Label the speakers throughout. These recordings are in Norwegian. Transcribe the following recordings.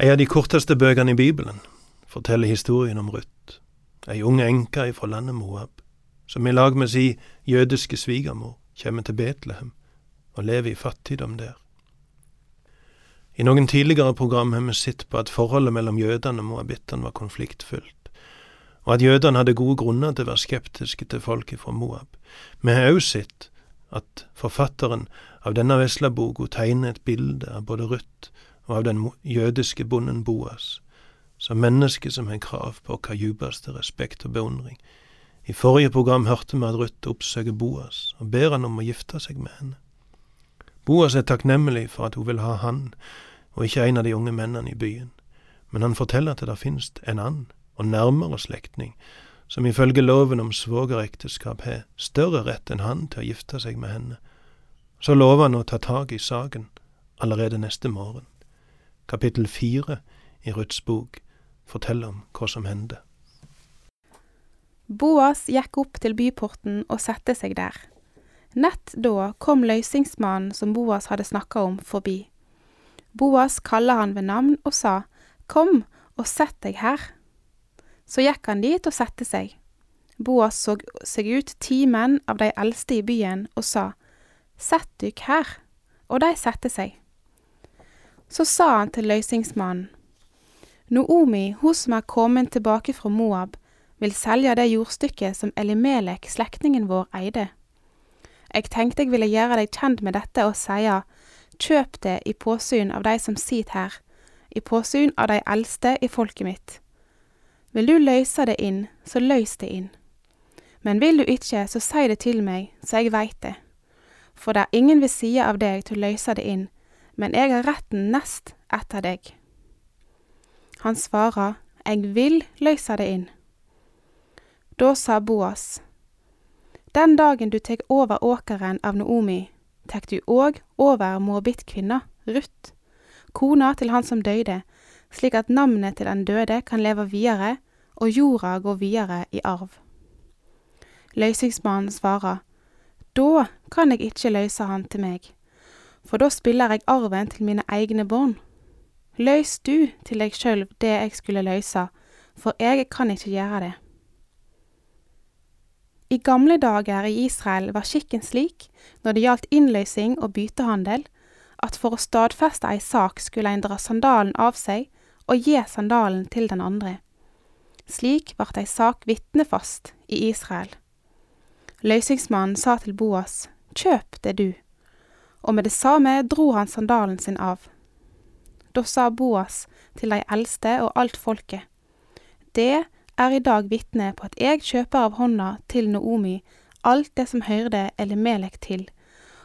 Speaker 1: Ei av de korteste bøkene i Bibelen forteller historien om Ruth, ei ung enke ifra landet Moab, som i lag med si jødiske svigermor kommer til Betlehem og lever i fattigdom der. I noen tidligere program har vi sett på at forholdet mellom jødene og moabittene var konfliktfylt, og at jødene hadde gode grunner til å være skeptiske til folket fra Moab. Vi har også sett at forfatteren av denne vesla boka tegner et bilde av både Ruth og av den jødiske bonden Boas, som menneske som har krav på vår djupeste respekt og beundring. I forrige program hørte vi at Ruth oppsøker Boas og ber han om å gifte seg med henne. Boas er takknemlig for at hun vil ha han, og ikke en av de unge mennene i byen, men han forteller at det finnes en annen og nærmere slektning, som ifølge loven om svogerekteskap har større rett enn han til å gifte seg med henne. Så lover han å ta tak i saken allerede neste morgen. Kapittel fire i Ruths bok forteller om hva som hendte.
Speaker 2: Boas gikk opp til byporten og satte seg der. Nett da kom løysingsmannen som Boas hadde snakka om, forbi. Boas kalte han ved navn og sa, Kom og sett deg her. Så gikk han dit og satte seg. Boas så seg ut ti menn av de eldste i byen og sa, Sett dykk her. Og de satte seg. Så sa han til løysingsmannen, Noomi, hun som er kommet tilbake fra Moab, vil selge det jordstykket som Elimelek, slektningen vår, eide. Jeg tenkte jeg ville gjøre deg kjent med dette og seie, kjøp det i påsyn av de som sitter her, i påsyn av de eldste i folket mitt. Vil du løyse det inn, så løys det inn. Men vil du ikke, så si det til meg, så jeg veit det. For det er ingen ved sida av deg til å løyse det inn, men jeg har retten nest etter deg. Han svarer, Jeg vil løyse det inn. Da sa Boas, Den dagen du tek over åkeren av Noomi, tek du òg over moabittkvinna, Ruth, kona til han som døyde, slik at navnet til den døde kan leve videre og jorda går videre i arv. Løysingsmannen svarer, Da kan jeg ikke løyse han til meg, for da spiller jeg arven til mine egne barn. Løys du til deg sjølv det jeg skulle løyse, for jeg kan ikke gjøre det. I gamle dager i Israel var skikken slik, når det gjaldt innløysing og byttehandel, at for å stadfeste ei sak skulle ein dra sandalen av seg og gi sandalen til den andre. Slik vart ei sak vitnefast i Israel. Løysingsmannen sa til Boas, kjøp det du, og med det samme dro han sandalen sin av. Da sa Boas til de eldste og alt folket, det er i dag vitne på at jeg kjøper av hånda til Noomi alt det som høyrde Elimelek til,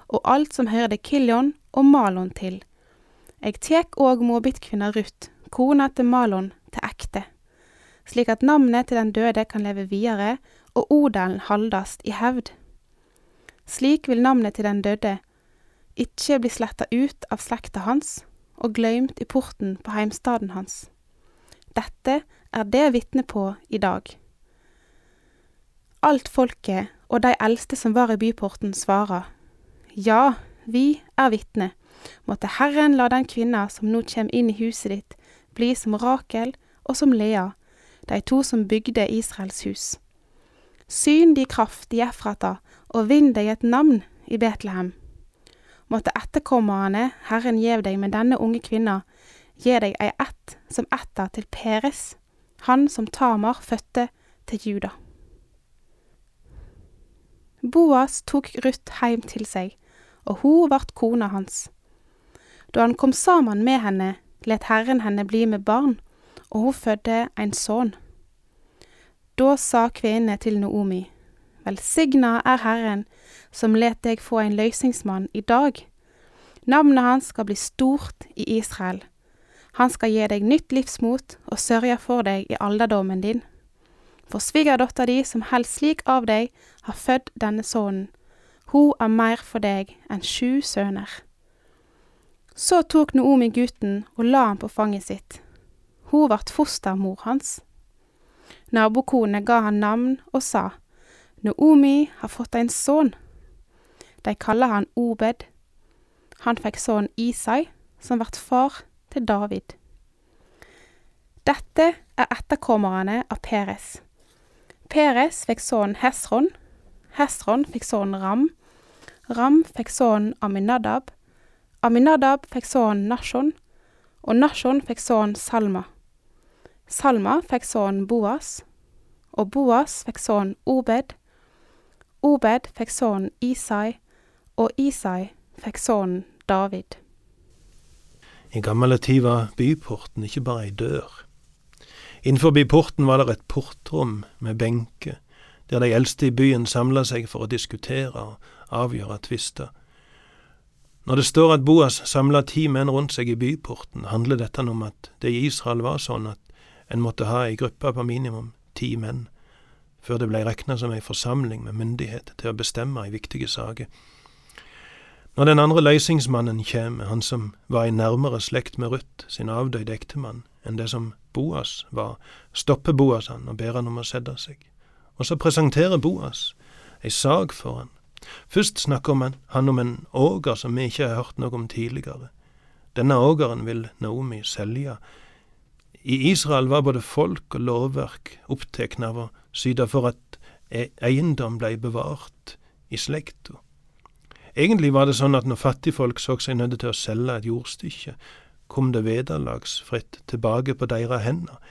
Speaker 2: og alt som høyrde Kiljon og Malon til. Jeg tek òg moabittkvinna Ruth, kona til Malon, til ekte, slik at navnet til den døde kan leve videre og odelen haldast i hevd. Slik vil navnet til den døde ikke bli sletta ut av slekta hans og gløymt i porten på heimstaden hans. Dette er det vitne på i dag. Alt folket og de eldste som var i byporten, svarer, Ja, vi er vitne, måtte Herren la den kvinna som nå kjem inn i huset ditt, bli som Rakel og som Lea, de to som bygde Israels hus. Syn de kraft i Efrata, og vinn deg et navn i Betlehem. Måtte etterkommerne Herren gjev deg med denne unge kvinna, gi deg ei ett som etter til Peres, han som Tamar fødte til Juda. Boas tok Ruth heim til seg, og hun vart kona hans. Da han kom sammen med henne, let Herren henne bli med barn, og hun fødde en sønn. Da sa kvinnene til Noomi, Velsigna er Herren, som let deg få en løysingsmann i dag. Navnet hans skal bli stort i Israel. Han skal gi deg nytt livsmot og sørge for deg i alderdommen din. For svigerdatta di, som helst slik av deg, har født denne sønnen. Hun er mer for deg enn sju sønner. Så tok Noomi gutten og la han på fanget sitt. Hun vart fostermor hans. Nabokone ga han navn og sa, Noomi har fått en sønn. De kaller han Obed. Han fikk sønnen Isai, som vart far til David. Dette er etterkommerne av Peres. Peres fikk sønnen Hesron. Hesron fikk sønnen Ram. Ram fikk sønnen Aminadab. Aminadab fikk sønnen Nashon. Og Nashon fikk sønnen Salma. Salma fikk sønnen Boas. Og Boas fikk sønnen Obed. Obed fikk sønnen Isai. Og Isai fikk sønnen David.
Speaker 1: I gamle tid var byporten ikke bare ei dør. Innenfor porten var det et portrom med benker, der de eldste i byen samla seg for å diskutere og avgjøre tvister. Når det står at Boas samla ti menn rundt seg i byporten, handler dette om at det i Israel var sånn at en måtte ha ei gruppe på minimum ti menn, før det blei rekna som ei forsamling med myndighet til å bestemme i viktige saker. Når den andre løysingsmannen kjem, han som var i nærmere slekt med Ruth, sin avdøde ektemann, enn det som Boas var, stopper Boas han og ber han om å sette seg. Og så presenterer Boas ei sak for han. Først snakker han om en åger som vi ikke har hørt noe om tidligere. Denne ågeren vil Naomi selge. I Israel var både folk og lovverk opptatt av å syte for at e-, eiendom blei bevart i slekta. Egentlig var det sånn at når fattigfolk så seg nødt til å selge et jordstykke, kom det vederlagsfritt tilbake på deres hender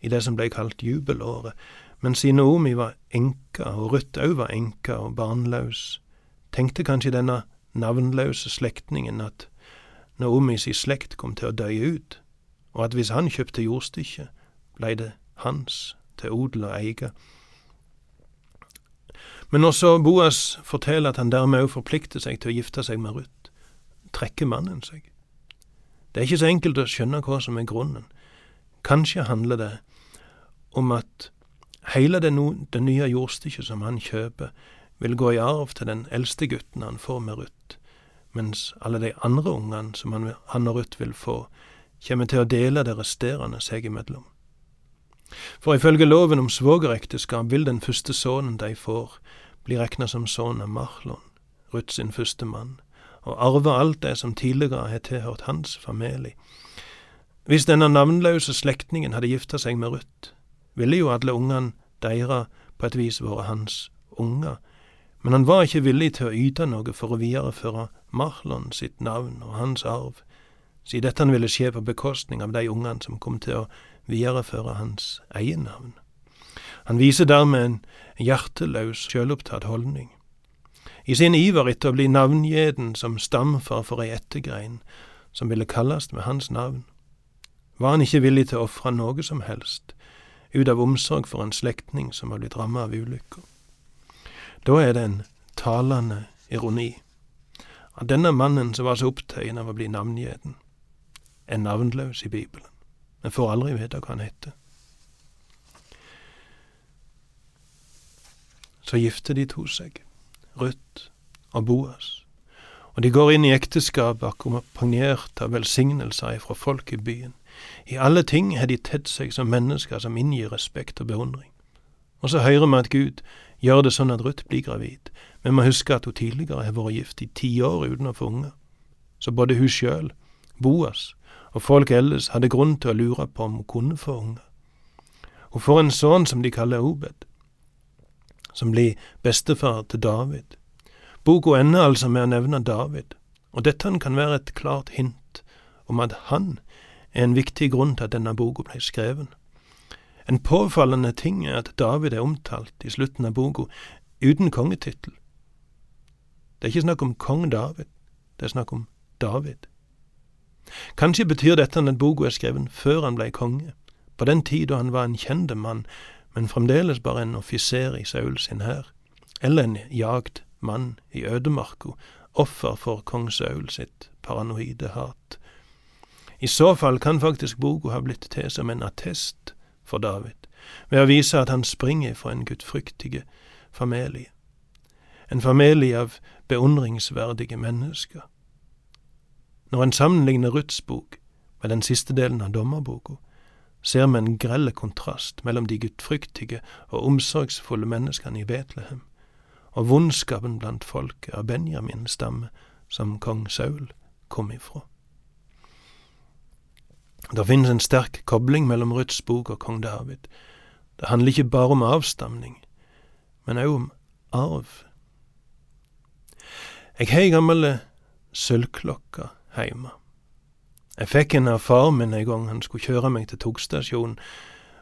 Speaker 1: i det som blei kalt jubelåret, men siden Naomi var enke, og Ruth òg var enke og barnløs, tenkte kanskje denne navnløse slektningen at Naomis slekt kom til å døye ut, og at hvis han kjøpte jordstykket, blei det hans til odel og eie. Men også Boas forteller at han dermed òg forplikter seg til å gifte seg med Ruth, trekker mannen seg. Det er ikke så enkelt å skjønne hva som er grunnen. Kanskje handler det om at hele det, no, det nye jordstykket som han kjøper, vil gå i arv til den eldste gutten han får med Ruth, mens alle de andre ungene som han, han og Ruth vil få, kommer til å dele det resterende seg imellom. For ifølge loven om svogerekteskap vil den første sønnen de får, bli regna som sønn av Marlon, Ruth sin første mann, og arve alt det som tidligere har tilhørt hans familie. Hvis denne navnløse slektningen hadde gifta seg med Ruth, ville jo alle ungene deres på et vis vært hans unger, men han var ikke villig til å yte noe for å videreføre Marlon sitt navn og hans arv, siden dette ville skje på bekostning av de ungene som kom til å videreføre hans egen navn. Han viser dermed en hjerteløs, sjølopptatt holdning. I sin iver etter å bli navngjeden som stamfar for ei ettergrein som ville kalles med hans navn, var han ikke villig til å ofre noe som helst ut av omsorg for en slektning som var blitt rammet av ulykker. Da er det en talende ironi at denne mannen som var så opptatt av å bli navngjeden, er navnløs i Bibelen. Vi får aldri vite hva han heter. Så gifter de to seg, Ruth og Boas, og de går inn i ekteskapet akkompagnert av velsignelser fra folk i byen. I alle ting har de tett seg som mennesker som inngir respekt og beundring. Og så hører vi at Gud gjør det sånn at Ruth blir gravid. Vi må huske at hun tidligere har vært gift i ti år uten å få unger. Så både hun sjøl, Boas og folk ellers hadde grunn til å lure på om hun kunne få unger. Hun får en sønn som de kaller Obed, som blir bestefar til David. Boka ender altså med å nevne David, og dette kan være et klart hint om at han er en viktig grunn til at denne boka ble skreven. En påfallende ting er at David er omtalt i slutten av boka uten kongetittel. Det er ikke snakk om kong David, det er snakk om David. Kanskje betyr dette at boka er skrevet før han blei konge, på den tid da han var en kjende mann, men fremdeles bare en offiser i Saul sin hær, eller en jagd mann i ødemarka, offer for kong Saul sitt paranoide hat. I så fall kan faktisk boka ha blitt til som en attest for David, ved å vise at han springer fra en gudfryktige familie, en familie av beundringsverdige mennesker. Når en sammenligner Ruths bok med den siste delen av dommerboka, ser vi en grell kontrast mellom de gudfryktige og omsorgsfulle menneskene i Betlehem og vondskapen blant folket av Benjamins stamme som kong Saul kom ifra. Det finnes en sterk kobling mellom Ruths bok og kong David. Det handler ikke bare om avstamning, men òg om arv. Jeg har ei gammel sølvklokke heime. Jeg fikk en av far min en gang han skulle kjøre meg til togstasjonen,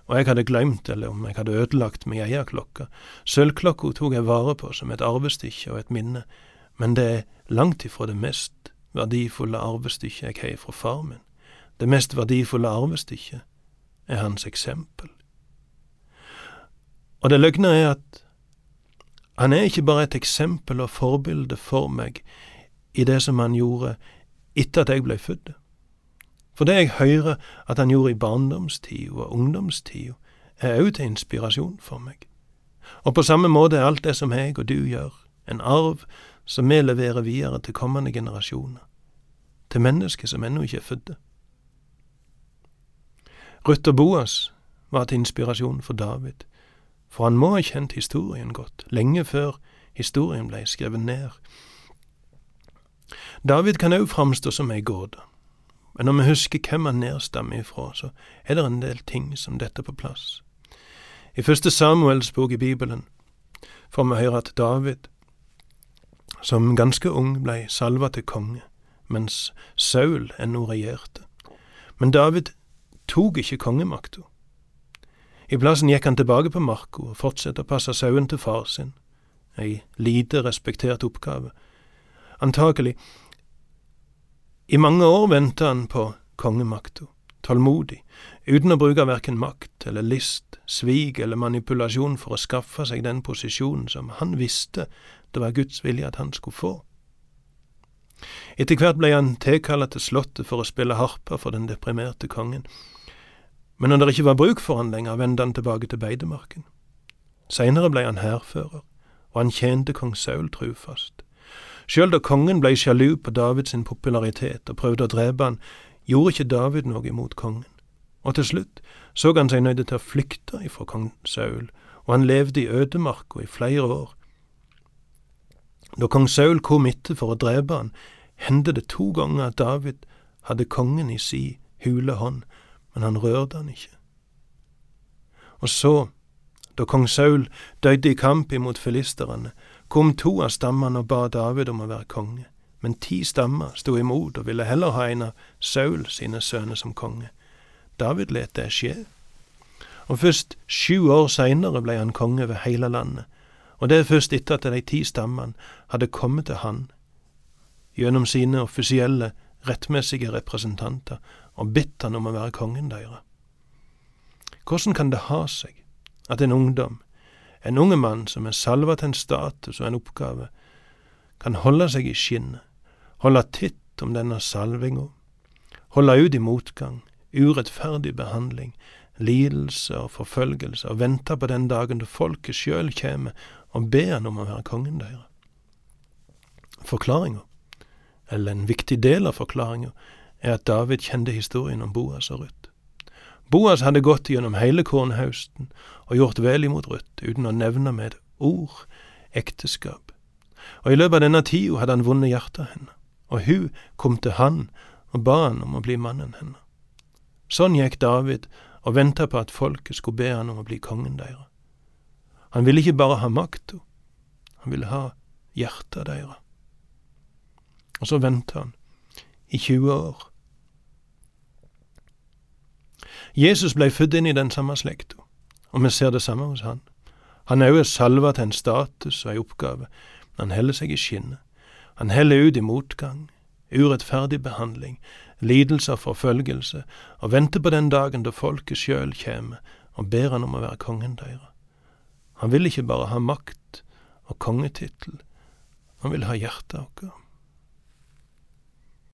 Speaker 1: og jeg hadde glemt eller om jeg hadde ødelagt mi egen klokke. Sølvklokka tok jeg vare på som et arvestykke og et minne, men det er langt ifra det mest verdifulle arvestykket jeg har fra far min. Det mest verdifulle arvestykket er hans eksempel. Og det løgne er at han er ikke bare et eksempel og forbilde for meg i det som han gjorde etter at jeg ble født. For det jeg hører at han gjorde i barndomstida og ungdomstida, er òg til inspirasjon for meg. Og på samme måte er alt det som jeg og du gjør, en arv som vi leverer videre til kommende generasjoner, til mennesker som ennå ikke er fødte. Ruth og Boas var til inspirasjon for David, for han må ha kjent historien godt, lenge før historien blei skrevet ned. David kan òg framstå som ei gåte. Men når vi husker hvem han nedstammer ifra, så er det en del ting som dette på plass. I første Samuels bok i Bibelen får vi høre at David, som ganske ung, blei salva til konge, mens Saul ennå regjerte. Men David tok ikke kongemakta. I plassen gikk han tilbake på marka og fortsatte å passe sauen til far sin, ei lite respektert oppgave. Antakelig i mange år venta han på kongemakta, tålmodig, uten å bruke verken makt eller list, svik eller manipulasjon for å skaffe seg den posisjonen som han visste det var Guds vilje at han skulle få. Etter hvert ble han tilkalla til slottet for å spille harpe for den deprimerte kongen, men når det ikke var bruk for han lenger, vendte han tilbake til beitemarken. Seinere ble han hærfører, og han tjente kong Saul trufast. Sjøl da kongen blei sjalu på Davids popularitet og prøvde å drepe han, gjorde ikke David noe imot kongen. Og til slutt så han seg nøyd til å flykte ifra kong Saul, og han levde i ødemarka i flere år. Da kong Saul kom etter for å drepe han, hendte det to ganger at David hadde kongen i si hule hånd, men han rørte han ikke. Og så, da kong Saul døde i kamp imot filisterne, kom to av stammene og ba David om å være konge, men ti stammer sto imot og ville heller ha en av Saul sine sønner som konge. David let det skje. Og først sju år seinere ble han konge over hele landet, og det er først etter at de ti stammene hadde kommet til han gjennom sine offisielle, rettmessige representanter og bedt han om å være kongen deres. Hvordan kan det ha seg at en ungdom en unge mann som er salva til en status og en oppgave, kan holde seg i skinnet, holde titt om denne salvinga, holde ut i motgang, urettferdig behandling, lidelse og forfølgelse, og vente på den dagen da folket sjøl kjem og ber han om å være kongen deres. Forklaringa, eller en viktig del av forklaringa, er at David kjente historien om Boas og Ruth. Boas hadde gått gjennom hele kornhausten og gjort vel imot Ruth, uten å nevne med et ord ekteskap. Og i løpet av denne tida hadde han vunnet hjertet henne, og hun kom til han og ba han om å bli mannen henne. Sånn gikk David og venta på at folket skulle be han om å bli kongen deres. Han ville ikke bare ha makta, han ville ha hjertet deres. Og så venta han i 20 år Jesus blei født inn i den samme slekta, og vi ser det samme hos han. Han er òg salva til en status og ei oppgave, men han heller seg i skinnet. Han heller ut i motgang, urettferdig behandling, lidelse og forfølgelse, og venter på den dagen da folket sjøl kjem og ber han om å være kongen deres. Han vil ikke bare ha makt og kongetittel, han vil ha hjertet vårt.